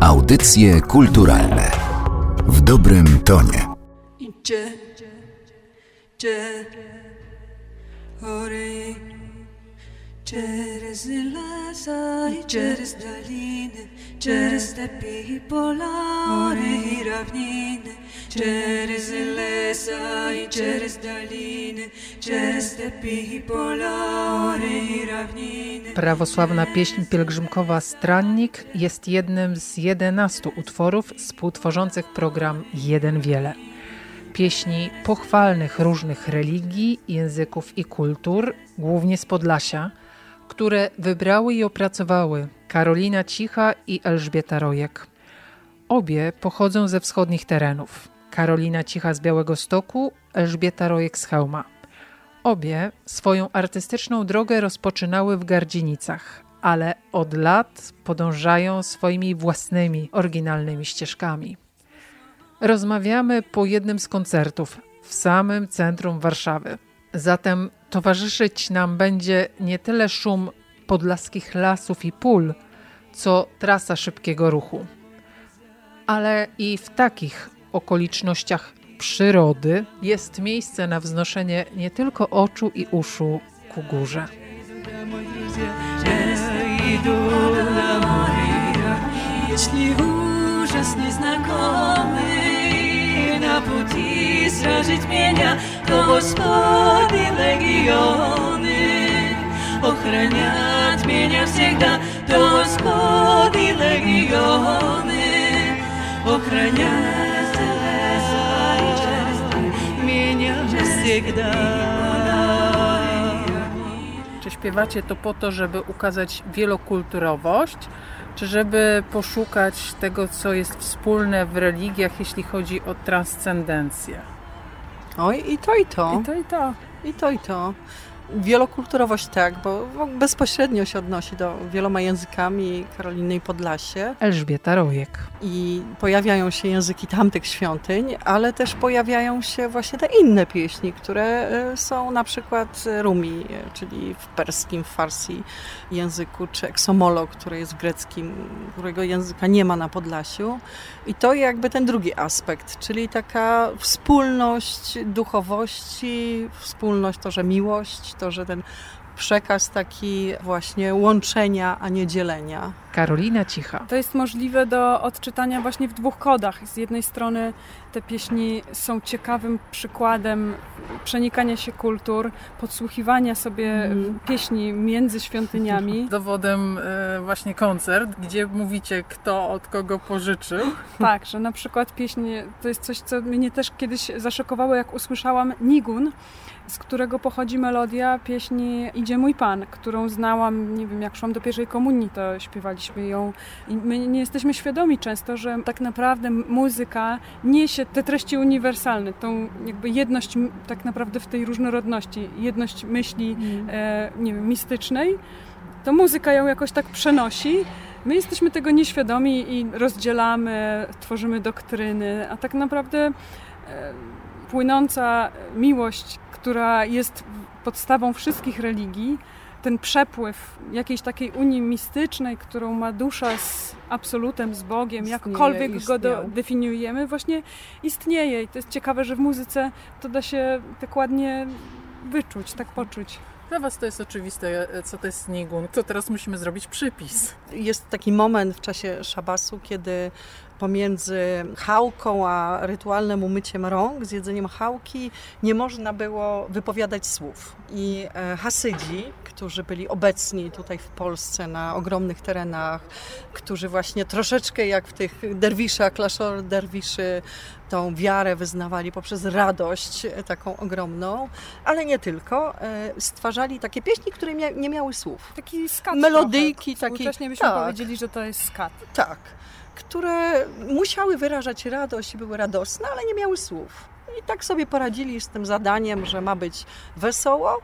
Audycje kulturalne w dobrym tonie. Через леса и через долины, через степи и поля, горы и равнины, через леса и через долiny, через stepy i pola, i равнiny. Prawosławna pieśń pielgrzymkowa Strannik jest jednym z jedenastu utworów współtworzących program Jeden Wiele. Pieśni pochwalnych różnych religii, języków i kultur, głównie z Podlasia, które wybrały i opracowały Karolina Cicha i Elżbieta Rojek. Obie pochodzą ze wschodnich terenów. Karolina Cicha z Białego Stoku, Elżbieta Rojek z Chełma. Obie swoją artystyczną drogę rozpoczynały w Gardzienicach, ale od lat podążają swoimi własnymi, oryginalnymi ścieżkami. Rozmawiamy po jednym z koncertów w samym centrum Warszawy. Zatem towarzyszyć nam będzie nie tyle szum podlaskich lasów i pól, co trasa szybkiego ruchu. Ale i w takich okolicznościach przyrody jest miejsce na wznoszenie nie tylko oczu i uszu ku górze. Jeśli ужас nieznakomy na пути сражить меня, то Господи легионы охранят меня всегда, то Господи легионы охранят Czy śpiewacie to po to, żeby ukazać wielokulturowość, czy żeby poszukać tego, co jest wspólne w religiach, jeśli chodzi o transcendencję? Oj, i to, i to. I to, i to. I to, i to. Wielokulturowość tak, bo bezpośrednio się odnosi do wieloma językami Karoliny i Podlasie. Elżbieta Rojek. I pojawiają się języki tamtych świątyń, ale też pojawiają się właśnie te inne pieśni, które e, są na przykład Rumi, e, czyli w perskim, w farsi języku, czy eksomolo, który jest w greckim, którego języka nie ma na Podlasiu. I to jakby ten drugi aspekt, czyli taka wspólność duchowości, wspólność to, że miłość, to, że ten przekaz taki właśnie łączenia, a nie dzielenia. Karolina Cicha. To jest możliwe do odczytania właśnie w dwóch kodach. Z jednej strony te pieśni są ciekawym przykładem przenikania się kultur, podsłuchiwania sobie mm. pieśni między świątyniami. Dowodem e, właśnie koncert, gdzie mówicie, kto od kogo pożyczył. Tak, że na przykład pieśń to jest coś, co mnie też kiedyś zaszokowało, jak usłyszałam Nigun, z którego pochodzi melodia pieśni Idzie mój Pan, którą znałam, nie wiem, jak szłam do pierwszej komunii, to śpiewaliśmy ją. I my nie jesteśmy świadomi często, że tak naprawdę muzyka niesie te treści uniwersalne, tą jakby jedność tak naprawdę w tej różnorodności, jedność myśli, mm. e, nie wiem, mistycznej. To muzyka ją jakoś tak przenosi. My jesteśmy tego nieświadomi i rozdzielamy, tworzymy doktryny, a tak naprawdę e, płynąca miłość która jest podstawą wszystkich religii, ten przepływ jakiejś takiej unii mistycznej, którą ma dusza z absolutem, z Bogiem, istnieje, jakkolwiek istniał. go do, definiujemy, właśnie istnieje. I to jest ciekawe, że w muzyce to da się tak ładnie wyczuć, tak poczuć. Dla Was to jest oczywiste, co to jest nigun. To teraz musimy zrobić przypis. Jest taki moment w czasie szabasu, kiedy pomiędzy chałką a rytualnym umyciem rąk, z jedzeniem chałki, nie można było wypowiadać słów. I e, Hasydzi, którzy byli obecni tutaj w Polsce na ogromnych terenach, którzy właśnie troszeczkę jak w tych derwiszach, klaszor derwiszy, tą wiarę wyznawali poprzez radość e, taką ogromną, ale nie tylko. E, stwarzali takie pieśni, które nie miały słów. Taki skat Melodyjki. Taki, Współcześnie byśmy tak, powiedzieli, że to jest skat. Tak które musiały wyrażać radość i były radosne, ale nie miały słów. I tak sobie poradzili z tym zadaniem, że ma być wesoło,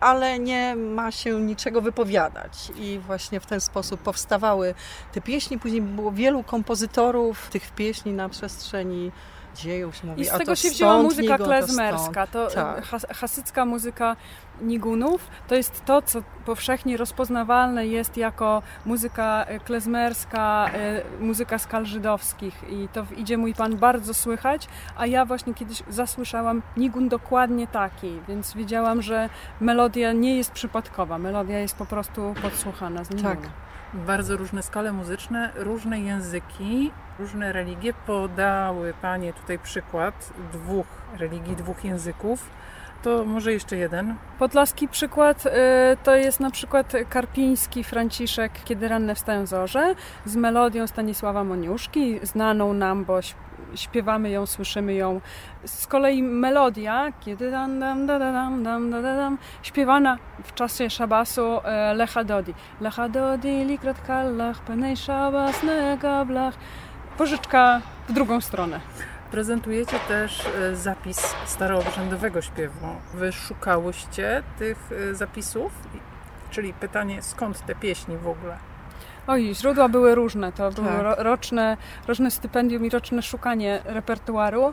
ale nie ma się niczego wypowiadać. I właśnie w ten sposób powstawały te pieśni. Później było wielu kompozytorów tych pieśni na przestrzeni dziejów się mówi. I z tego się wzięła muzyka klezmerska. To tak. hasycka muzyka nigunów, to jest to, co powszechnie rozpoznawalne jest jako muzyka e, klezmerska, e, muzyka skal żydowskich i to w Idzie Mój Pan bardzo słychać, a ja właśnie kiedyś zasłyszałam nigun dokładnie taki, więc wiedziałam, że melodia nie jest przypadkowa, melodia jest po prostu podsłuchana z nigunu. Tak. Bardzo różne skale muzyczne, różne języki, różne religie. Podały Panie tutaj przykład dwóch religii, dwóch języków. To może jeszcze jeden. Podlaski przykład y, to jest na przykład Karpiński Franciszek Kiedy ranne wstają zorze z melodią Stanisława Moniuszki, znaną nam, bo śpiewamy ją, słyszymy ją. Z kolei melodia, kiedy dam, dam, da, da, dam, dam, da, da, dam, śpiewana w czasie szabasu e, Lecha Dodi. Lecha Dodi, likrat kallach, penej szabas, negablach. Pożyczka w drugą stronę. Prezentujecie też e, zapis staroobrzędowego śpiewu. Wy szukałyście tych e, zapisów? Czyli pytanie, skąd te pieśni w ogóle? Oj, źródła były różne. To było Tak. ro, roczne, roczne stypendium i roczne szukanie repertuaru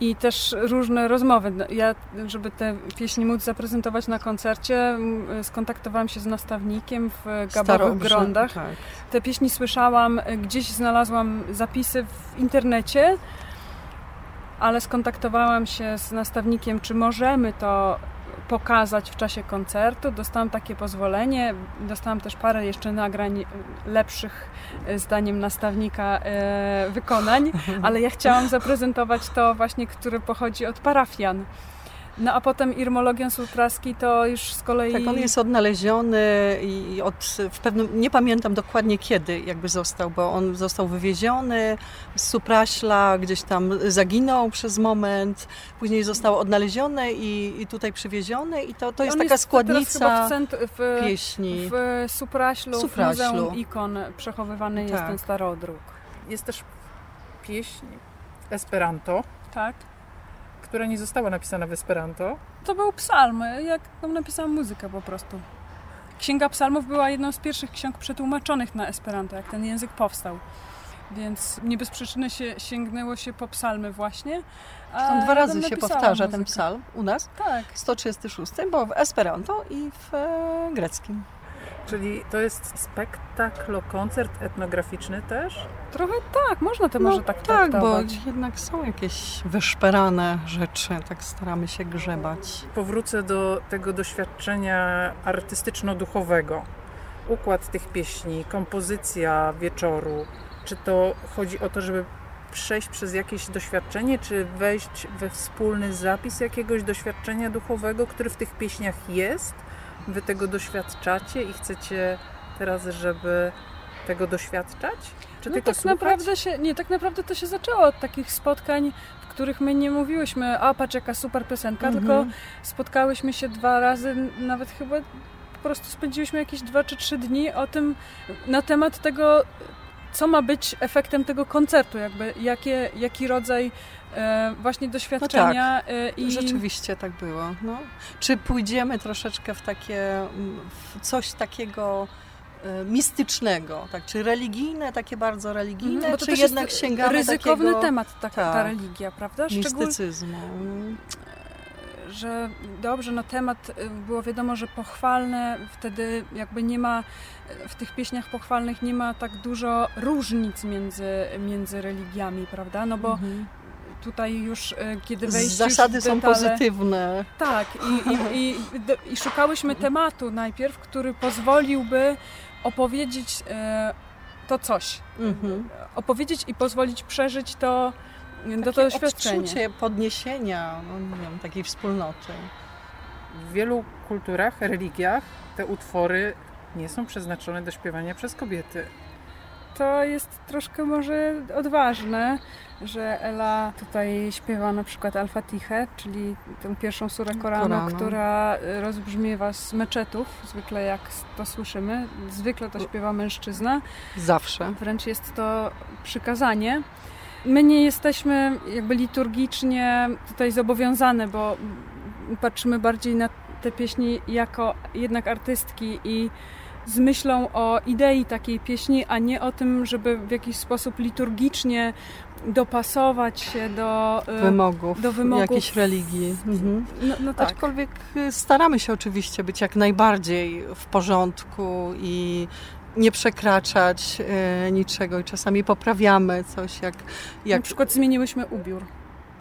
i też różne rozmowy. No, Ja, żeby te pieśni móc zaprezentować na koncercie, skontaktowałam się z nastawnikiem w Gabowych Staroobrzę- Grądach. Tak. Te pieśni słyszałam, gdzieś znalazłam zapisy w internecie, ale skontaktowałam się z nastawnikiem, czy możemy to pokazać w czasie koncertu. Dostałam takie pozwolenie. Dostałam też parę jeszcze nagrań y, lepszych, y, zdaniem nastawnika, y, wykonań, ale ja chciałam zaprezentować to właśnie, które pochodzi od parafian. No a potem Irmologion Supraski to już z kolei... Tak, on jest odnaleziony i od, w pewnym, nie pamiętam dokładnie kiedy jakby został, bo on został wywieziony z Supraśla, gdzieś tam zaginął przez moment, później został odnaleziony i, i tutaj przywieziony i to, to jest taka teraz składnica w, cent- w, pieśni. W Supraślu, Supraślu. w Muzeum Ikon przechowywany jest Tak. ten starodruk. Jest też pieśń Esperanto, Tak. Która nie została napisana w Esperanto. To był psalm, jak tam napisałam muzykę po prostu. Księga Psalmów była jedną z pierwszych ksiąg przetłumaczonych na Esperanto, jak ten język powstał. Więc nie bez przyczyny się, sięgnęło się po psalmy właśnie. A Tam dwa razy się powtarza ten muzykę. psalm u nas, Tak. 136, bo w Esperanto i w e, greckim. Czyli to jest spektakl, koncert etnograficzny też. Trochę tak, można to może tak tak, bo traktować. jednak są jakieś wyszperane rzeczy, tak staramy się grzebać. Powrócę do tego doświadczenia artystyczno-duchowego. Układ tych pieśni, kompozycja wieczoru. Czy to chodzi o to, żeby przejść przez jakieś doświadczenie, czy wejść we wspólny zapis jakiegoś doświadczenia duchowego, który w tych pieśniach jest? Wy tego doświadczacie i chcecie teraz, żeby tego doświadczać? Czy no tylko tak słuchać? naprawdę się, nie, tak naprawdę to się zaczęło od takich spotkań, w których my nie mówiłyśmy, a patrz jaka super piosenka, Mhm. tylko spotkałyśmy się dwa razy, nawet chyba po prostu spędziłyśmy jakieś dwa czy trzy dni o tym, na temat tego, co ma być efektem tego koncertu, jakby jakie, jaki rodzaj właśnie doświadczenia e, i Rzeczywiście tak było. No. Czy pójdziemy troszeczkę w takie, mm, w coś takiego e, mistycznego, tak? Czy religijne, takie bardzo religijne, Mhm, bo to czy jednak jest sięgamy ryzykowny takiego temat ta, ta tak, religia, prawda? Szczególnie mistycyzmu? że dobrze, no temat y, było wiadomo, że pochwalne, wtedy jakby nie ma, w tych pieśniach pochwalnych nie ma tak dużo różnic między, między religiami, prawda? No bo Mhm. Tutaj już y, kiedy wejść Zasady są detale, pozytywne. Tak, i, i, i, i szukałyśmy tematu najpierw, który pozwoliłby opowiedzieć e, to coś. Mhm. Opowiedzieć i pozwolić przeżyć to, do to Takie doświadczenie. odczucie podniesienia, no nie wiem, takiej wspólnoty. W wielu kulturach, religiach te utwory nie są przeznaczone do śpiewania przez kobiety. To jest troszkę może odważne, że Ela tutaj śpiewa na przykład Al-Fatihę, czyli tę pierwszą surę Koranu, Koranu. która rozbrzmiewa z meczetów, zwykle jak to słyszymy. Zwykle to śpiewa mężczyzna, Zawsze. wręcz jest to przykazanie. My nie jesteśmy jakby liturgicznie tutaj zobowiązane, bo patrzymy bardziej na te pieśni jako jednak artystki i z myślą o idei takiej pieśni, a nie o tym, żeby w jakiś sposób liturgicznie dopasować się do y, wymogów, do wymogów jakiejś religii. Mhm. No, no tak. Aczkolwiek y, staramy się oczywiście być jak najbardziej w porządku i nie przekraczać e, niczego i czasami poprawiamy coś, jak, jak... Na przykład zmieniłyśmy ubiór.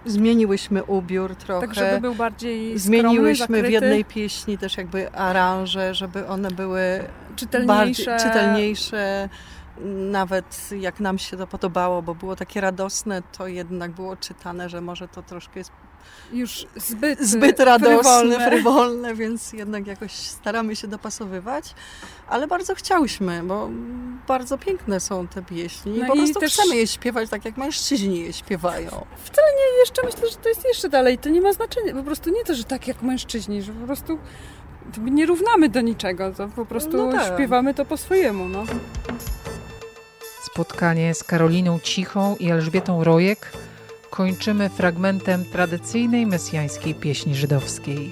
Zmieniłyśmy ubiór trochę. Tak, żeby był bardziej Zmieniłyśmy skromny, w jednej pieśni też jakby aranże, żeby one były czytelniejsze. Bardziej, czytelniejsze nawet jak nam się to podobało, bo było takie radosne, to jednak było czytane, że może to troszkę jest już zbyt, zbyt radosne, frywolne. frywolne, więc jednak jakoś staramy się dopasowywać, ale bardzo chciałyśmy, bo bardzo piękne są te pieśni no i po prostu też... chcemy je śpiewać tak, jak mężczyźni je śpiewają. Wcale nie, jeszcze myślę, że to jest jeszcze dalej, to nie ma znaczenia, po prostu nie to, że tak jak mężczyźni, że po prostu nie równamy do niczego, to po prostu no tak. śpiewamy to po swojemu, no. Spotkanie z Karoliną Cichą i Elżbietą Rojek kończymy fragmentem tradycyjnej mesjańskiej pieśni żydowskiej.